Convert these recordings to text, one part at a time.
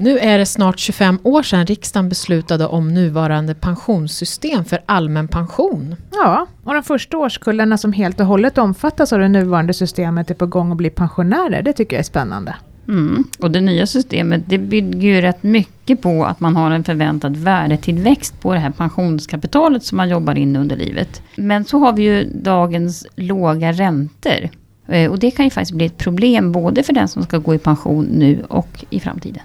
Nu är det snart 25 år sedan riksdagen beslutade om nuvarande pensionssystem för allmän pension. Ja, och de första årskullarna som helt och hållet omfattas av det nuvarande systemet är på gång att bli pensionärer. Det tycker jag är spännande. Mm. Och det nya systemet det bygger ju rätt mycket på att man har en förväntad värdetillväxt på det här pensionskapitalet som man jobbar in under livet. Men så har vi ju dagens låga räntor. Eh, och det kan ju faktiskt bli ett problem både för den som ska gå i pension nu och i framtiden.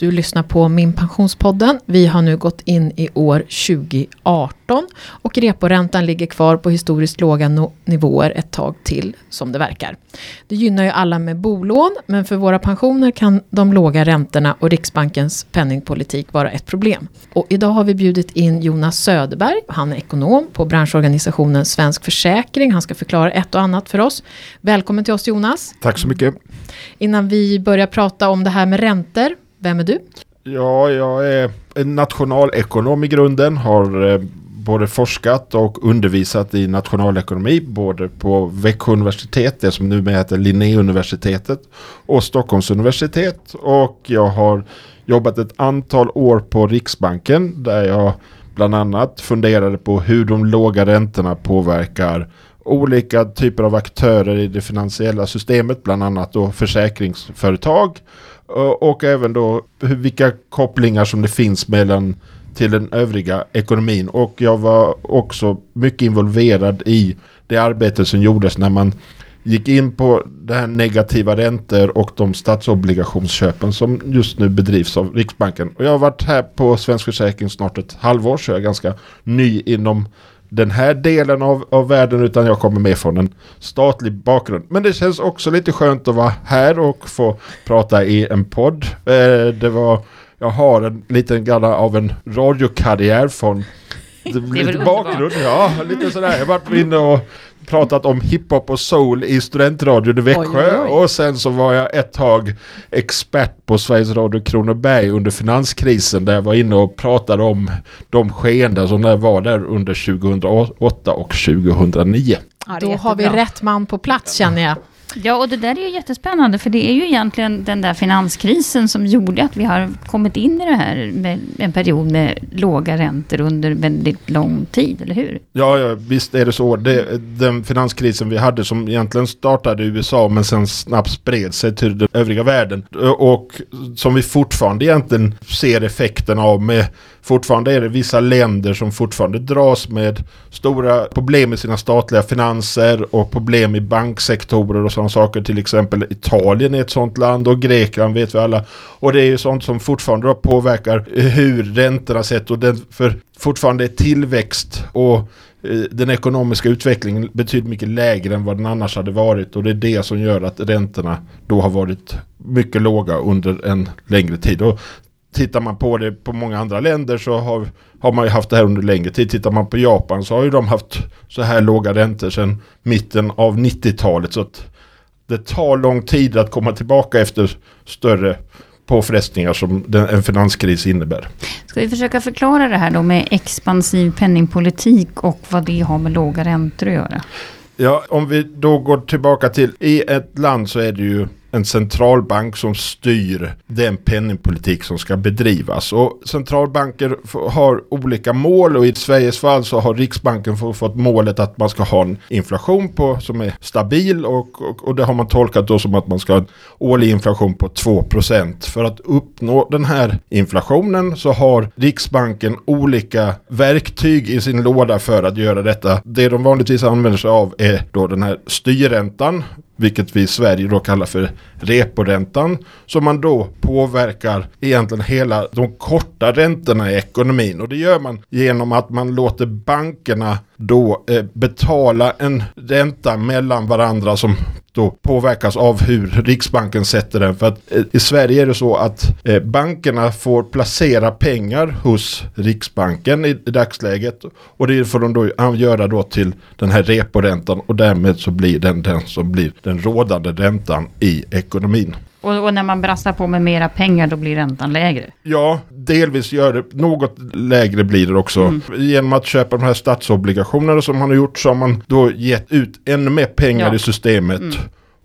Du lyssnar på Min Pensionspodden. Vi har nu gått in i år 2018 och reporäntan ligger kvar på historiskt låga no nivåer ett tag till som det verkar. Det gynnar ju alla med bolån men för våra pensioner kan de låga räntorna och Riksbankens penningpolitik vara ett problem. Och idag har vi bjudit in Jonas Söderberg. Han är ekonom på branschorganisationen Svensk Försäkring. Han ska förklara ett och annat för oss. Välkommen till oss Jonas. Tack så mycket. Innan vi börjar prata om det här med räntor vem är du? Ja, jag är en nationalekonom i grunden. Har eh, både forskat och undervisat i nationalekonomi. Både på Växjö universitet, det som numera heter Linnéuniversitetet. Och Stockholms universitet. Och jag har jobbat ett antal år på Riksbanken. Där jag bland annat funderade på hur de låga räntorna påverkar olika typer av aktörer i det finansiella systemet. Bland annat då försäkringsföretag Eh, och även då vilka kopplingar som det finns mellan till den övriga ekonomin. Och jag var också mycket involverad i det arbete som gjordes när man gick in på det här negativa räntor och de statsobligationsköpen som just nu bedrivs av Riksbanken. Och jag har varit här på Svensk Försäkring snart ett halvår så jag är ganska ny inom den här delen av, av världen utan jag kommer med från en statlig bakgrund. Men det känns också lite skönt att vara här och få prata i en podd. Eh, det var, jag har en liten grann av en radiokarriär från lite bakgrund. Ja, lite sådär. Jag har varit inne och pratat om hiphop och soul i studentradion i Växjö. Oj, oj, oj. Och sen så var jag ett tag expert på Sveriges Radio Kronoberg under finanskrisen. Där jag var inne och pratade om de skeenden som var där under 2008 och 2009. Ja, Då har vi rätt man på plats känner jag. Ja, och det där är ju jättespännande, för det är ju egentligen den där finanskrisen som gjorde att vi har kommit in i det här med en period med låga räntor under väldigt lång tid, eller hur? Ja, ja visst är det så. Det, den finanskrisen vi hade som egentligen startade i USA men sen snabbt spred sig till den övriga världen och som vi fortfarande egentligen ser effekten av med fortfarande är det vissa länder som fortfarande dras med stora problem med sina statliga finanser och problem i banksektorer och sådana saker. Till exempel Italien är ett sådant land och Grekland vet vi alla. Och det är ju sånt som fortfarande påverkar hur räntorna sett och den för fortfarande är tillväxt och eh, den ekonomiska utvecklingen betyder mycket lägre än vad den annars hade varit och det är det som gör att räntorna då har varit mycket låga under en längre tid. Och tittar man på det på många andra länder så har, har man ju haft det här under längre tid. Tittar man på Japan så har ju de haft så här låga räntor sedan mitten av 90-talet. Så att det tar lång tid att komma tillbaka efter större påfrestningar som den, en finanskris innebär. Ska vi försöka förklara det här då med expansiv penningpolitik och vad det har med låga räntor att göra? Ja, om vi då går tillbaka till, i ett land så är det ju en centralbank som styr den penningpolitik som ska bedrivas. Och centralbanker har olika mål och i Sveriges fall så har Riksbanken fått målet att man ska ha en inflation på, som är stabil och, och, och det har man tolkat då som att man ska ha en årlig inflation på 2%. För att uppnå den här inflationen så har Riksbanken olika verktyg i sin låda för att göra detta. Det de vanligtvis använder sig av är då den här styrräntan vilket vi i Sverige då kallar för reporäntan, som man då påverkar egentligen hela de korta räntorna i ekonomin. Och det gör man genom att man låter bankerna då eh, betala en ränta mellan varandra som då påverkas av hur Riksbanken sätter den. För att eh, i Sverige är det så att eh, bankerna får placera pengar hos Riksbanken i dagsläget. Och det får de då göra då till den här reporäntan och därmed så blir den den som blir den rådande räntan i ekonomin. Och, och när man brassar på med mera pengar då blir räntan lägre. Ja, delvis gör det. Något lägre blir det också. Mm. Genom att köpa de här statsobligationerna som man har gjort så har man då gett ut ännu mer pengar Ja. i systemet. Mm.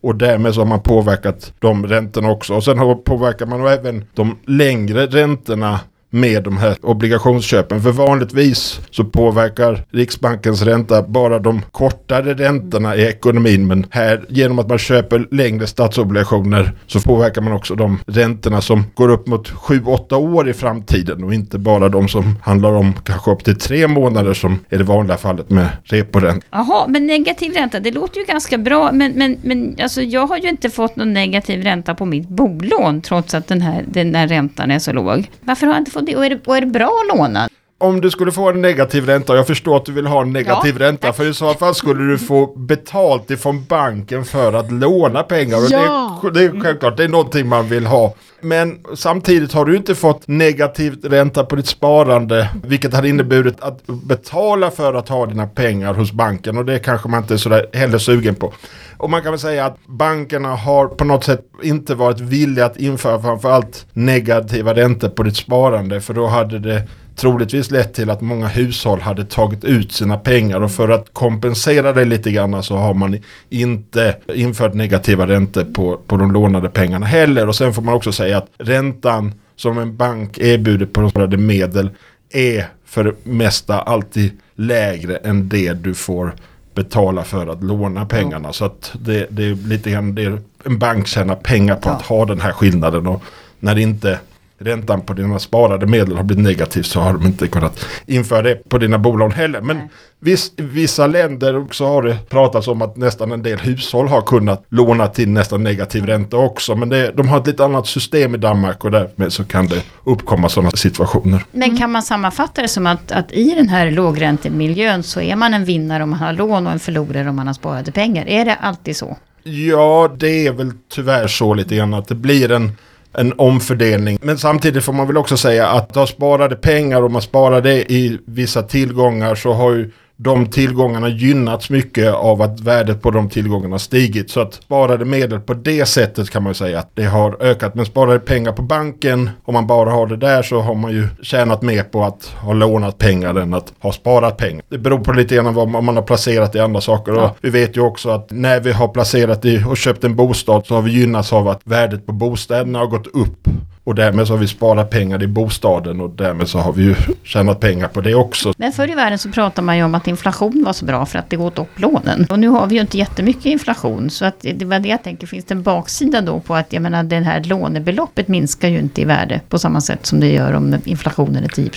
Och därmed så har man påverkat de räntorna också. Och sen har påverkar man även de längre räntorna med de här obligationsköpen. För vanligtvis så påverkar Riksbankens ränta bara de kortare räntorna i ekonomin. Men här genom att man köper längre statsobligationer så påverkar man också de räntorna som går upp mot 7-8 år i framtiden. Och inte bara de som handlar om kanske upp till tre månader som är det vanliga fallet med reporänta. Jaha, men negativ ränta, det låter ju ganska bra. Men, men, men alltså, jag har ju inte fått någon negativ ränta på mitt bolån trots att den här, den här räntan är så låg. Varför har jag inte fått det? Och är det, och är det bra att låna? Om du skulle få en negativ ränta, och jag förstår att du vill ha en negativ Ja, ränta, för i så fall skulle du få betalt ifrån banken för att låna pengar. Och Ja. det, det är självklart, det är någonting man vill ha. Men samtidigt har du inte fått negativ ränta på ditt sparande, vilket hade inneburit att betala för att ha dina pengar hos banken och det kanske man inte är sådär heller sugen på. Och man kan väl säga att bankerna har på något sätt inte varit villiga att införa framförallt negativa räntor på ditt sparande för då hade det troligtvis lett till att många hushåll hade tagit ut sina pengar och för att kompensera det lite grann så har man inte infört negativa räntor på, på de lånade pengarna heller. Och sen får man också säga att räntan som en bank erbjuder på de sparade medel är för det mesta alltid lägre än det du får betala för att låna pengarna. Så att det, det är lite grann det en bank tjänar pengar på att ha den här skillnaden. Och när inte räntan på dina sparade medel har blivit negativ så har de inte kunnat införa det på dina bolån heller. Men viss, vissa länder också har det pratats om att nästan en del hushåll har kunnat låna till nästan negativ ränta också. Men det, de har ett lite annat system i Danmark och därmed så kan det uppkomma sådana situationer. Men kan man sammanfatta det som att, att i den här lågräntemiljön så är man en vinnare om man har lån och en förlorare om man har sparade pengar? Är det alltid så? Ja, det är väl tyvärr så lite grann att det blir en, en omfördelning. Men samtidigt får man väl också säga att ha sparade pengar och man sparar det i vissa tillgångar så har ju de tillgångarna gynnats mycket av att värdet på de tillgångarna stigit. Så att sparade medel på det sättet kan man ju säga att det har ökat. Men sparade pengar på banken, om man bara har det där så har man ju tjänat mer på att ha lånat pengar än att ha sparat pengar. Det beror på lite grann vad man har placerat i andra saker. Ja. Och vi vet ju också att när vi har placerat i och köpt en bostad så har vi gynnats av att värdet på bostäderna har gått upp. Och därmed så har vi sparat pengar i bostaden och därmed så har vi ju tjänat pengar på det också. Men förr i världen så pratade man ju om att inflation var så bra för att det åt upp lånen. Och nu har vi ju inte jättemycket inflation. Så att det var det jag tänker, finns det en baksida då på att jag menar det här lånebeloppet minskar ju inte i värde på samma sätt som det gör om inflationen är 10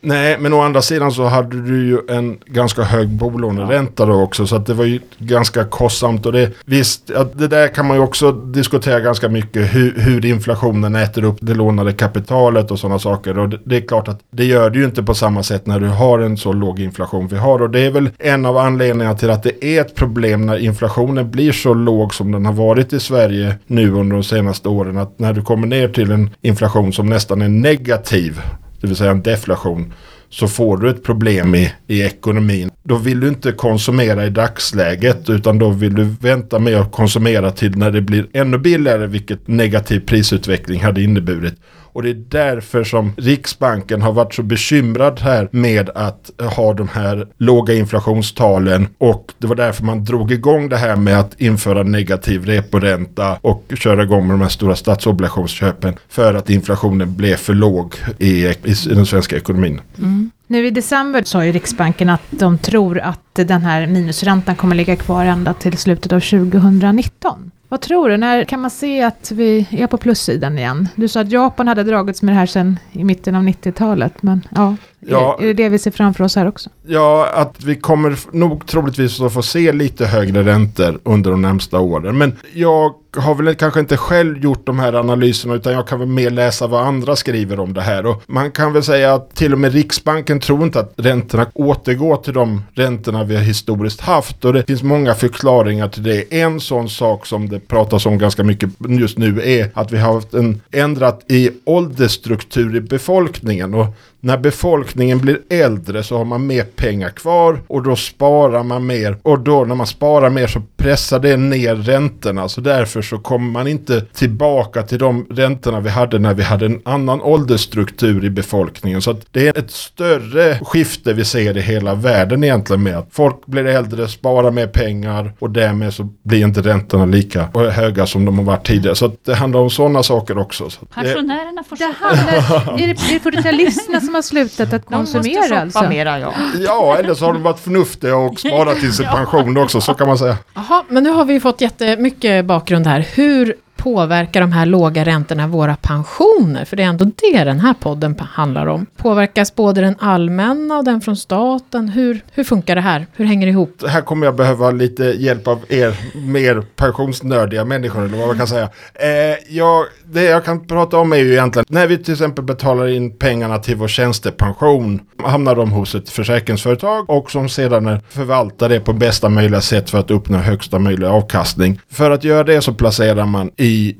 Nej, men å andra sidan så hade du ju en ganska hög bolåneränta då också. Så att det var ju ganska kostsamt. Och det, visst, ja, det där kan man ju också diskutera ganska mycket. Hur, hur inflationen äter upp det lånade kapitalet och sådana saker. Och det, det är klart att det gör det ju inte på samma sätt när du har en så låg inflation vi har. Och det är väl en av anledningarna till att det är ett problem när inflationen blir så låg som den har varit i Sverige nu under de senaste åren. Att när du kommer ner till en inflation som nästan är negativ det vill säga en deflation, så får du ett problem i, i ekonomin. Då vill du inte konsumera i dagsläget utan då vill du vänta med att konsumera till när det blir ännu billigare vilket negativ prisutveckling hade inneburit. Och det är därför som Riksbanken har varit så bekymrad här med att ha de här låga inflationstalen. Och det var därför man drog igång det här med att införa negativ reporänta och köra igång med de här stora statsobligationsköpen. För att inflationen blev för låg i, i den svenska ekonomin. Mm. Nu i december sa ju Riksbanken att de tror att den här minusräntan kommer ligga kvar ända till slutet av 2019. Vad tror du? När kan man se att vi är på plussidan igen? Du sa att Japan hade dragits med det här sedan i mitten av 90-talet, men ja, Ja. Är, det det vi ser framför oss här också? Ja, att vi kommer nog troligtvis att få se lite högre räntor under de närmsta åren. Men jag har väl kanske inte själv gjort de här analyserna utan jag kan väl mer läsa vad andra skriver om det här. Och man kan väl säga att till och med Riksbanken tror inte att räntorna återgår till de räntorna vi har historiskt haft. Och det finns många förklaringar till det. En sån sak som det pratas om ganska mycket just nu är att vi har haft en ändrat i åldersstruktur i befolkningen. Och när befolkningen blir äldre så har man mer pengar kvar och då sparar man mer. Och då när man sparar mer så pressar det ner räntorna. Så därför så kommer man inte tillbaka till de räntorna vi hade när vi hade en annan åldersstruktur i befolkningen. Så att det är ett större skifte vi ser i hela världen egentligen med att folk blir äldre, sparar mer pengar och därmed så blir inte räntorna lika höga som de har varit tidigare. Så att det handlar om sådana saker också. Så Pensionärerna får Det handlar, är det, är det 40-talisterna som har slutat att konsumera alltså? mera, ja. ja, eller så har de varit förnuftiga och sparat till sin pension också, så kan man säga. Jaha, men nu har vi fått jättemycket bakgrund här. Hur påverkar de här låga räntorna våra pensioner? För det är ändå det den här podden handlar om. Påverkas både den allmänna och den från staten? Hur, hur funkar det här? Hur hänger det ihop? Här kommer jag behöva lite hjälp av er mer pensionsnördiga människor eller vad man kan säga. Eh, jag, det jag kan prata om är ju egentligen när vi till exempel betalar in pengarna till vår tjänstepension hamnar de hos ett försäkringsföretag och som sedan förvaltar det på bästa möjliga sätt för att uppnå högsta möjliga avkastning. För att göra det så placerar man i i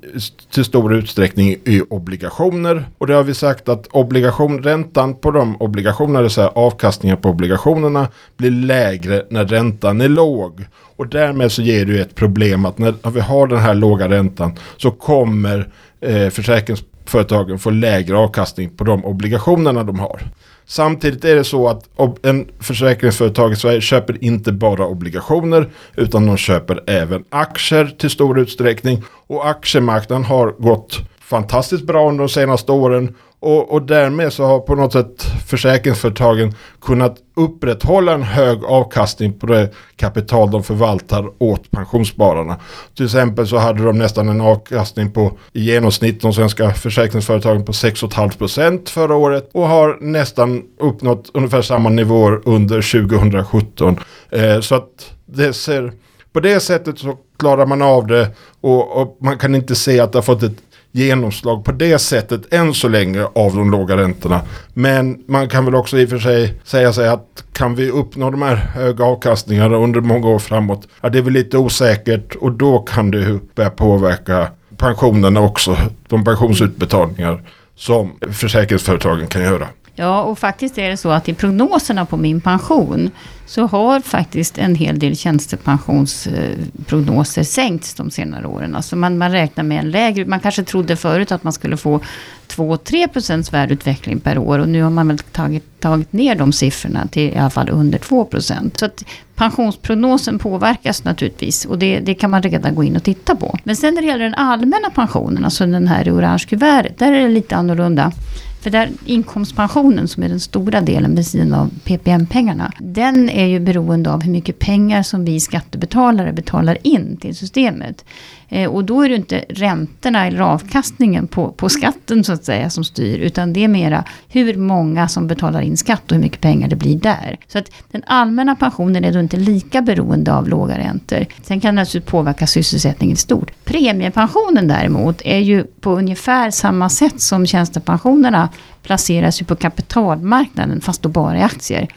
till stor utsträckning i obligationer och det har vi sagt att obligationräntan på de obligationerna, det vill säga avkastningen på obligationerna blir lägre när räntan är låg. Och därmed så ger det ju ett problem att när vi har den här låga räntan så kommer eh, försäkringsföretagen få lägre avkastning på de obligationerna de har. Samtidigt är det så att en försäkringsföretag i Sverige köper inte bara obligationer utan de köper även aktier till stor utsträckning. Och aktiemarknaden har gått fantastiskt bra under de senaste åren och, och därmed så har på något sätt försäkringsföretagen kunnat upprätthålla en hög avkastning på det kapital de förvaltar åt pensionsspararna. Till exempel så hade de nästan en avkastning på i genomsnitt de svenska försäkringsföretagen på 6,5% förra året och har nästan uppnått ungefär samma nivåer under 2017. Eh, så att det ser, på det sättet så klarar man av det och, och man kan inte se att det har fått ett genomslag på det sättet än så länge av de låga räntorna. Men man kan väl också i och för sig säga sig att kan vi uppnå de här höga avkastningarna under många år framåt, ja det är väl lite osäkert och då kan det börja påverka pensionerna också, de pensionsutbetalningar som försäkringsföretagen kan göra. Ja, och faktiskt är det så att i prognoserna på min pension så har faktiskt en hel del tjänstepensionsprognoser sänkts de senare åren. Alltså man, man räknar med en lägre, man kanske trodde förut att man skulle få 2-3 procents värdeutveckling per år och nu har man väl tagit, tagit ner de siffrorna till i alla fall under 2 procent. Så att pensionsprognosen påverkas naturligtvis och det, det kan man redan gå in och titta på. Men sen när det gäller den allmänna pensionen, alltså den här i orange kuvertet, där är det lite annorlunda. För där inkomstpensionen som är den stora delen vid sidan av PPM-pengarna. Den är ju beroende av hur mycket pengar som vi skattebetalare betalar in till systemet. Eh, och då är det inte räntorna eller avkastningen på, på skatten så att säga som styr. Utan det är mera hur många som betalar in skatt och hur mycket pengar det blir där. Så att den allmänna pensionen är då inte lika beroende av låga räntor. Sen kan det naturligtvis påverka sysselsättningen i stort. Premiepensionen däremot är ju på ungefär samma sätt som tjänstepensionerna placeras ju på kapitalmarknaden fast då bara i aktier.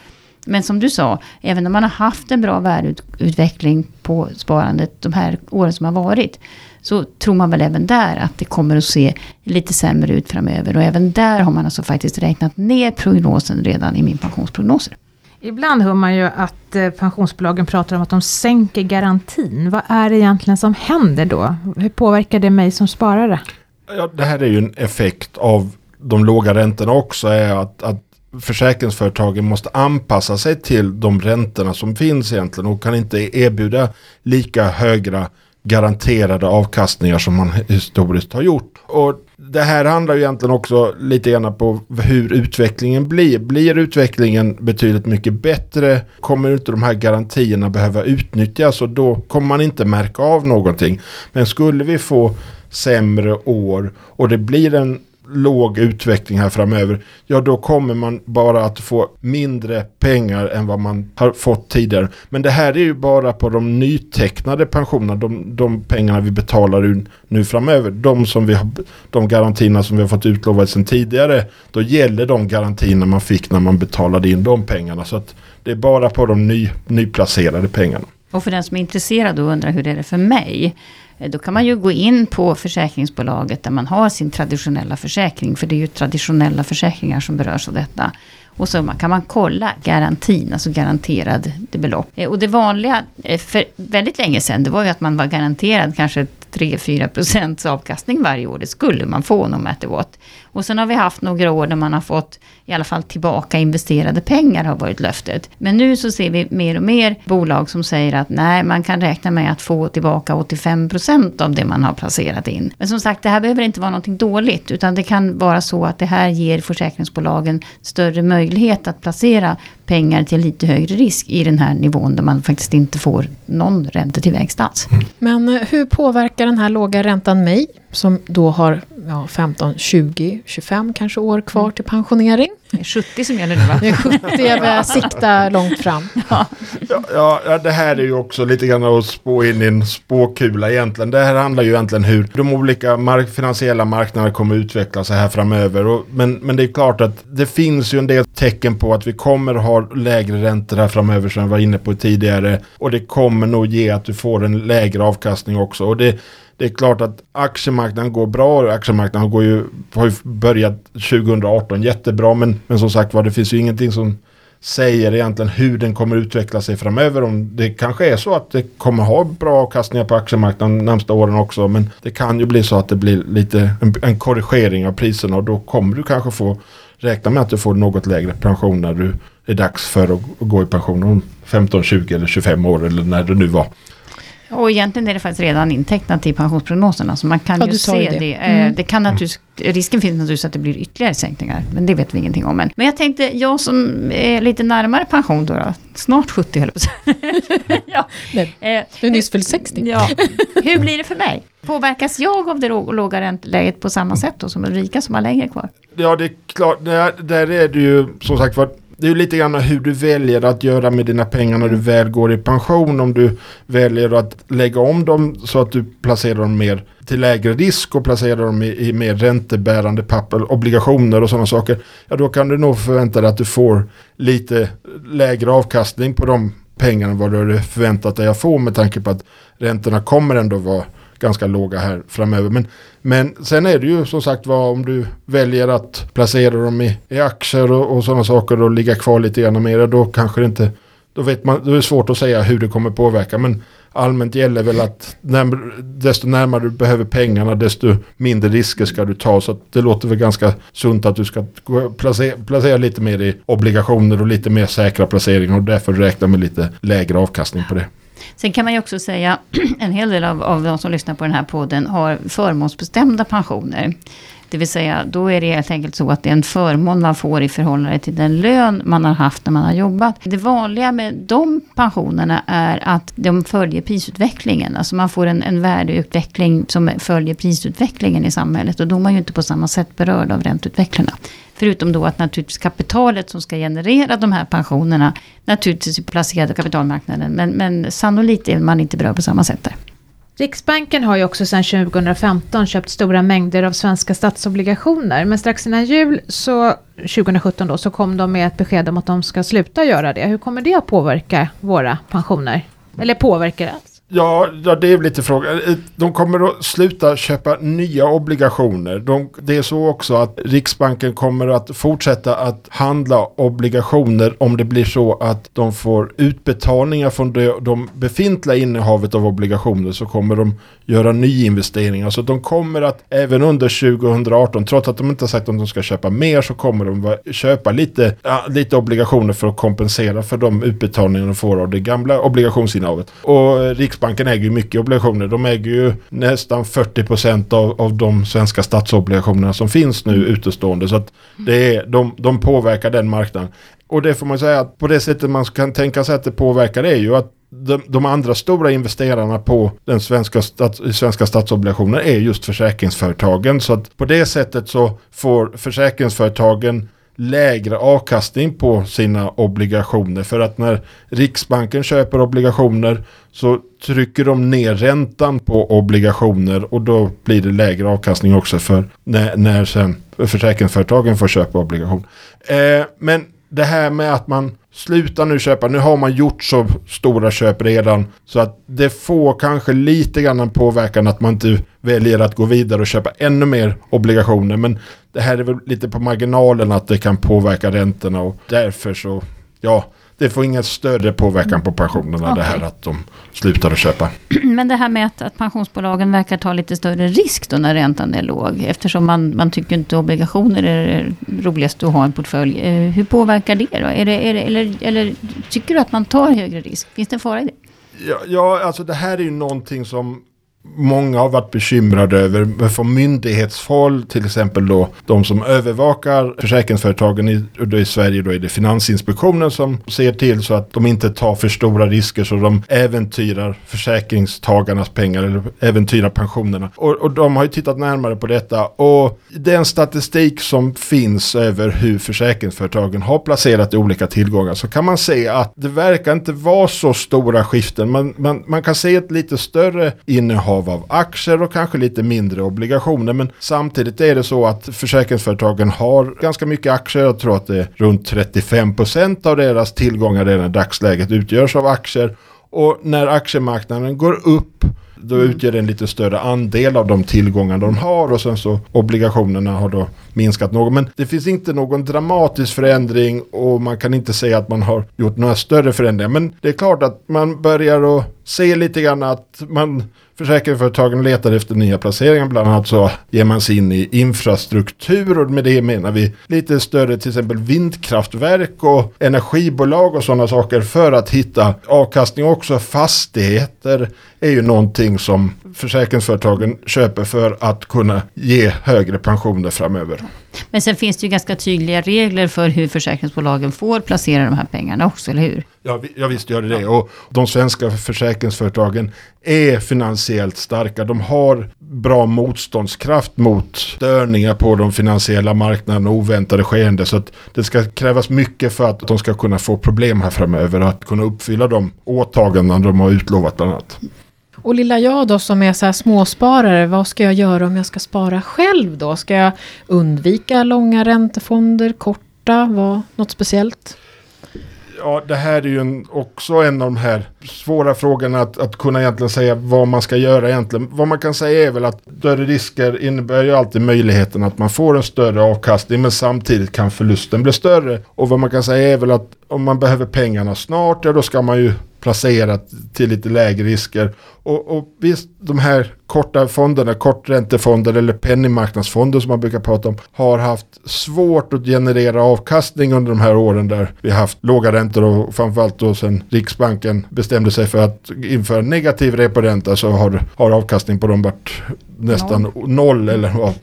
Men som du sa, även om man har haft en bra värdeutveckling på sparandet de här åren som har varit. Så tror man väl även där att det kommer att se lite sämre ut framöver. Och även där har man alltså faktiskt räknat ner prognosen redan i min pensionsprognoser. Ibland hör man ju att eh, pensionsbolagen pratar om att de sänker garantin. Vad är det egentligen som händer då? Hur påverkar det mig som sparare? Ja, det här är ju en effekt av de låga räntorna också. är att, att försäkringsföretagen måste anpassa sig till de räntorna som finns egentligen och kan inte erbjuda lika höga garanterade avkastningar som man historiskt har gjort. Och det här handlar ju egentligen också lite grann på hur utvecklingen blir. Blir utvecklingen betydligt mycket bättre kommer inte de här garantierna behöva utnyttjas och då kommer man inte märka av någonting. Men skulle vi få sämre år och det blir en låg utveckling här framöver, ja då kommer man bara att få mindre pengar än vad man har fått tidigare. Men det här är ju bara på de nytecknade pensionerna, de, de pengarna vi betalar nu framöver. De, som vi har, de garantierna som vi har fått utlovade sedan tidigare, då gäller de garantierna man fick när man betalade in de pengarna. Så att det är bara på de ny, nyplacerade pengarna. Och för den som är intresserad och undrar hur det är för mig. Eh, då kan man ju gå in på försäkringsbolaget där man har sin traditionella försäkring. För det är ju traditionella försäkringar som berörs av detta. Och så kan man kolla garantin, alltså garanterad belopp. Eh, och det vanliga eh, för väldigt länge sedan, det var ju att man var garanterad kanske 3-4 procents avkastning varje år. Det skulle man få no matter what. Och sen har vi haft några år där man har fått i alla fall tillbaka investerade pengar har varit löftet. Men nu så ser vi mer och mer bolag som säger att nej, man kan räkna med att få tillbaka 85 procent av det man har placerat in. Men som sagt, det här behöver inte vara någonting dåligt, utan det kan vara så att det här ger försäkringsbolagen större möjlighet att placera pengar till lite högre risk i den här nivån där man faktiskt inte får någon räntetillväxt alls. Men eh, hur påverkar den här låga räntan mig som då har ja, 15, 20, 25 kanske år kvar till pensionering? Det är 70 som gäller nu va? Det är 70, jag börjar sikta långt fram. Ja, ja, ja, det här är ju också lite grann att spå in i en spåkula egentligen. Det här handlar ju egentligen hur de olika mark finansiella marknaderna kommer utveckla sig här framöver. Och, men, men det är klart att det finns ju en del tecken på att vi kommer ha lägre räntor här framöver som jag var inne på tidigare. Och det kommer nog ge att du får en lägre avkastning också. Och det, det är klart att aktiemarknaden går bra. Aktiemarknaden går ju, har ju börjat 2018 jättebra. Men, men som sagt var, det finns ju ingenting som säger egentligen hur den kommer utveckla sig framöver. Om det kanske är så att det kommer ha bra avkastningar på aktiemarknaden de närmsta åren också. Men det kan ju bli så att det blir lite en, en korrigering av priserna och då kommer du kanske få räkna med att du får något lägre pension när du är dags för att gå i pension om 15, 20 eller 25 år eller när det nu var. Och egentligen är det faktiskt redan intecknat i pensionsprognoserna. Så man kan Ja, ju se det. det. Det, Mm. det kan naturligtvis, risken finns naturligtvis att det blir ytterligare sänkningar. Men det vet vi ingenting om än. Men jag tänkte, jag som är lite närmare pension då. då snart 70 höll jag ja. Nej, Eh, Du är nyss fyllt 60. Ja. Hur blir det för mig? Påverkas jag av det lå- låga ränteläget på samma sätt då som de rika som har längre kvar? Ja, det är klart. Där, där är det ju som sagt var. Det är lite grann hur du väljer att göra med dina pengar när du väl går i pension. Om du väljer att lägga om dem så att du placerar dem mer till lägre risk och placerar dem i, i mer räntebärande papper, obligationer och sådana saker. Ja, då kan du nog förvänta dig att du får lite lägre avkastning på de pengarna än vad du hade förväntat dig att få med tanke på att räntorna kommer ändå vara ganska låga här framöver. Men, men sen är det ju som sagt vad om du väljer att placera dem i, i aktier och, och sådana saker och ligga kvar lite grann mer. Då kanske det inte, då vet man, då är det svårt att säga hur det kommer påverka. Men allmänt gäller väl att när, desto närmare du behöver pengarna desto mindre risker ska du ta. Så att det låter väl ganska sunt att du ska gå- placera, placera lite mer i obligationer och lite mer säkra placeringar och därför räkna med lite lägre avkastning på det. Sen kan man ju också säga, en hel del av, av de som lyssnar på den här podden har förmånsbestämda pensioner. Det vill säga, då är det helt enkelt så att det är en förmån man får i förhållande till den lön man har haft när man har jobbat. Det vanliga med de pensionerna är att de följer prisutvecklingen. Alltså man får en, en värdeutveckling som följer prisutvecklingen i samhället. Och då är man ju inte på samma sätt berörd av ränteutvecklarna. Förutom då att naturligtvis kapitalet som ska generera de här pensionerna naturligtvis är placerat på kapitalmarknaden. Men, men sannolikt är man inte berörd på samma sätt där. Riksbanken har ju också sedan 2015 köpt stora mängder av svenska statsobligationer. Men strax innan jul, så, 2017 då, så kom de med ett besked om att de ska sluta göra det. Hur kommer det att påverka våra pensioner? Eller påverkar det? Ja, ja, det är lite fråga. De kommer att sluta köpa nya obligationer. De, det är så också att Riksbanken kommer att fortsätta att handla obligationer om det blir så att de får utbetalningar från de, de befintliga innehavet av obligationer så kommer de göra nyinvesteringar. Så de kommer att även under 2018, trots att de inte har sagt om de ska köpa mer så kommer de köpa lite, ja, lite obligationer för att kompensera för de utbetalningar de får av det gamla obligationsinnehavet. Och eh, Riksbanken Riksbanken äger ju mycket obligationer. De äger ju nästan 40 procent av, av de svenska statsobligationerna som finns nu utestående. Så att det är, de, de påverkar den marknaden. Och det får man säga att på det sättet man kan tänka sig att det påverkar det är ju att de, de andra stora investerarna på den svenska, stats, svenska statsobligationer är just försäkringsföretagen. Så att på det sättet så får försäkringsföretagen lägre avkastning på sina obligationer. För att när Riksbanken köper obligationer så trycker de ner räntan på obligationer och då blir det lägre avkastning också för när, när sen försäkringsföretagen får köpa obligationer. Eh, men det här med att man slutar nu köpa, nu har man gjort så stora köp redan. Så att det får kanske lite grann en påverkan att man inte väljer att gå vidare och köpa ännu mer obligationer. Men det här är väl lite på marginalen att det kan påverka räntorna och därför så, ja, det får ingen större påverkan på pensionerna det här att de slutar att köpa. Men det här med att, att pensionsbolagen verkar ta lite större risk då när räntan är låg. Eftersom man, man tycker inte obligationer är det roligaste att ha i en portfölj. Eh, hur påverkar det då? Är det, är det, eller, eller tycker du att man tar högre risk? Finns det en fara i det? Ja, ja, alltså det här är ju någonting som många har varit bekymrade över. Från myndighetshåll, till exempel då de som övervakar försäkringsföretagen i, då i Sverige, då är det Finansinspektionen som ser till så att de inte tar för stora risker så de äventyrar försäkringstagarnas pengar eller äventyrar pensionerna. Och, och de har ju tittat närmare på detta och den statistik som finns över hur försäkringsföretagen har placerat i olika tillgångar så kan man se att det verkar inte vara så stora skiften. Man, man, man kan se ett lite större innehav av aktier och kanske lite mindre obligationer. Men samtidigt är det så att försäkringsföretagen har ganska mycket aktier. Jag tror att det är runt 35% av deras tillgångar redan i dagsläget utgörs av aktier. Och när aktiemarknaden går upp då utgör det en lite större andel av de tillgångar de har och sen så obligationerna har då minskat något. Men det finns inte någon dramatisk förändring och man kan inte säga att man har gjort några större förändringar. Men det är klart att man börjar att se lite grann att man försäkringsföretagen letar efter nya placeringar. Bland annat så ger man sig in i infrastruktur och med det menar vi lite större till exempel vindkraftverk och energibolag och sådana saker för att hitta avkastning. Också fastigheter är ju någonting som försäkringsföretagen köper för att kunna ge högre pensioner framöver. Men sen finns det ju ganska tydliga regler för hur försäkringsbolagen får placera de här pengarna också, eller hur? Ja, ja visst gör det det. Och de svenska försäkringsföretagen är finansiellt starka. De har bra motståndskraft mot störningar på de finansiella marknaderna och oväntade skeenden. Så att det ska krävas mycket för att de ska kunna få problem här framöver. Att kunna uppfylla de åtaganden de har utlovat bland annat. Och lilla jag då som är så här småsparare, vad ska jag göra om jag ska spara själv då? Ska jag undvika långa räntefonder, korta, vad, något speciellt? Ja, det här är ju en, också en av de här svåra frågorna att, att kunna egentligen säga vad man ska göra egentligen. Vad man kan säga är väl att större risker innebär ju alltid möjligheten att man får en större avkastning men samtidigt kan förlusten bli större. Och vad man kan säga är väl att om man behöver pengarna snart, ja då ska man ju placera till lite lägre risker. Och, och visst, de här korta fonderna, korträntefonder eller penningmarknadsfonder som man brukar prata om, har haft svårt att generera avkastning under de här åren där vi har haft låga räntor och framförallt då sen Riksbanken bestämde sig för att införa negativ reporänta så har, har avkastning på dem varit nästan noll, eller vad.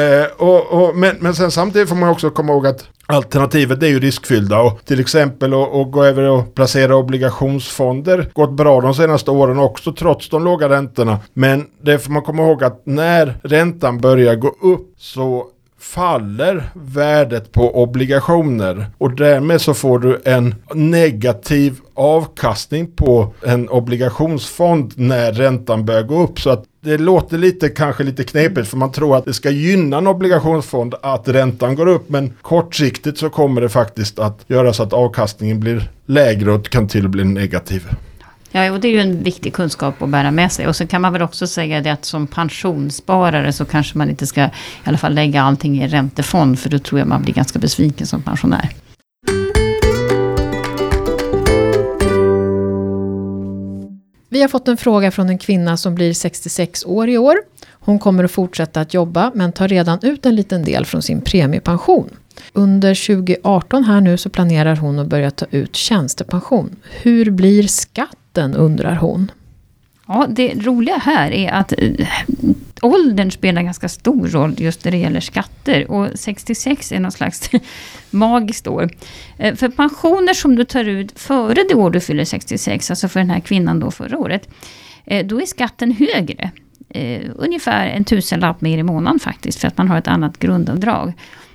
Eh, och, och, men, men sen samtidigt får man också komma ihåg att Alternativet är ju riskfyllda och till exempel att gå över och placera obligationsfonder gått bra de senaste åren också trots de låga räntorna. Men det får man komma ihåg att när räntan börjar gå upp så faller värdet på obligationer och därmed så får du en negativ avkastning på en obligationsfond när räntan börjar gå upp. Så att det låter lite kanske lite knepigt för man tror att det ska gynna en obligationsfond att räntan går upp men kortsiktigt så kommer det faktiskt att göra så att avkastningen blir lägre och kan till och bli negativ. Ja, och det är ju en viktig kunskap att bära med sig. Och så kan man väl också säga det att som pensionssparare så kanske man inte ska i alla fall lägga allting i en räntefond. För då tror jag man blir ganska besviken som pensionär. Vi har fått en fråga från en kvinna som blir 66 år i år. Hon kommer att fortsätta att jobba men tar redan ut en liten del från sin premiepension. Under 2018 här nu så planerar hon att börja ta ut tjänstepension. Hur blir skatten undrar hon. Ja, det roliga här är att eh, åldern spelar ganska stor roll just när det gäller skatter. Och 66 är någon slags magiskt år. Eh, för pensioner som du tar ut före det år du fyller 66, alltså för den här kvinnan då förra året, eh, då är skatten högre. Ungefär en tusenlapp mer i månaden faktiskt, för att man har ett annat grundavdrag.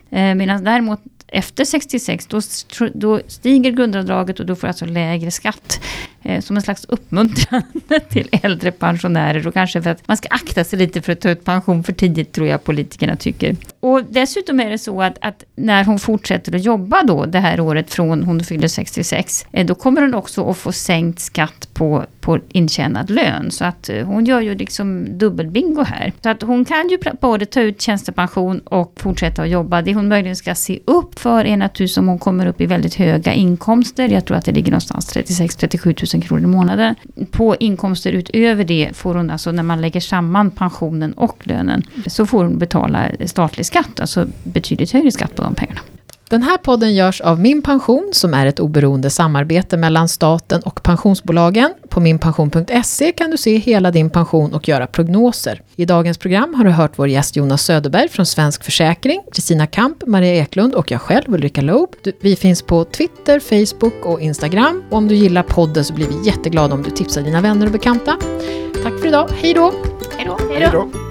Medan däremot efter 66, då, då stiger grundavdraget och då får du alltså lägre skatt eh, som en slags uppmuntran till äldre pensionärer och kanske för att man ska akta sig lite för att ta ut pension för tidigt tror jag politikerna tycker. Och dessutom är det så att, att när hon fortsätter att jobba då det här året från hon fyller 66, eh, då kommer hon också att få sänkt skatt på, på intjänad lön. Så att eh, hon gör ju liksom dubbelbingo här. Så att hon kan ju både ta ut tjänstepension och fortsätta att jobba. Det hon möjligen ska se upp för är naturligtvis om hon kommer upp i väldigt höga inkomster. Jag tror att det ligger någonstans 36-37 000 kronor i månaden. På inkomster utöver det får hon alltså när man lägger samman pensionen och lönen så får hon betala statlig skatt, alltså betydligt högre skatt på de pengarna. Den här podden görs av Min Pension som är ett oberoende samarbete mellan staten och pensionsbolagen. På minpension.se kan du se hela din pension och göra prognoser. I dagens program har du hört vår gäst Jonas Söderberg från Svensk Försäkring, Kristina Kamp, Maria Eklund och jag själv Ulrika Loob. Vi finns på Twitter, Facebook och Instagram. Och om du gillar podden så blir vi jätteglada om du tipsar dina vänner och bekanta. Tack för idag, hej då! Hej då! Hej då!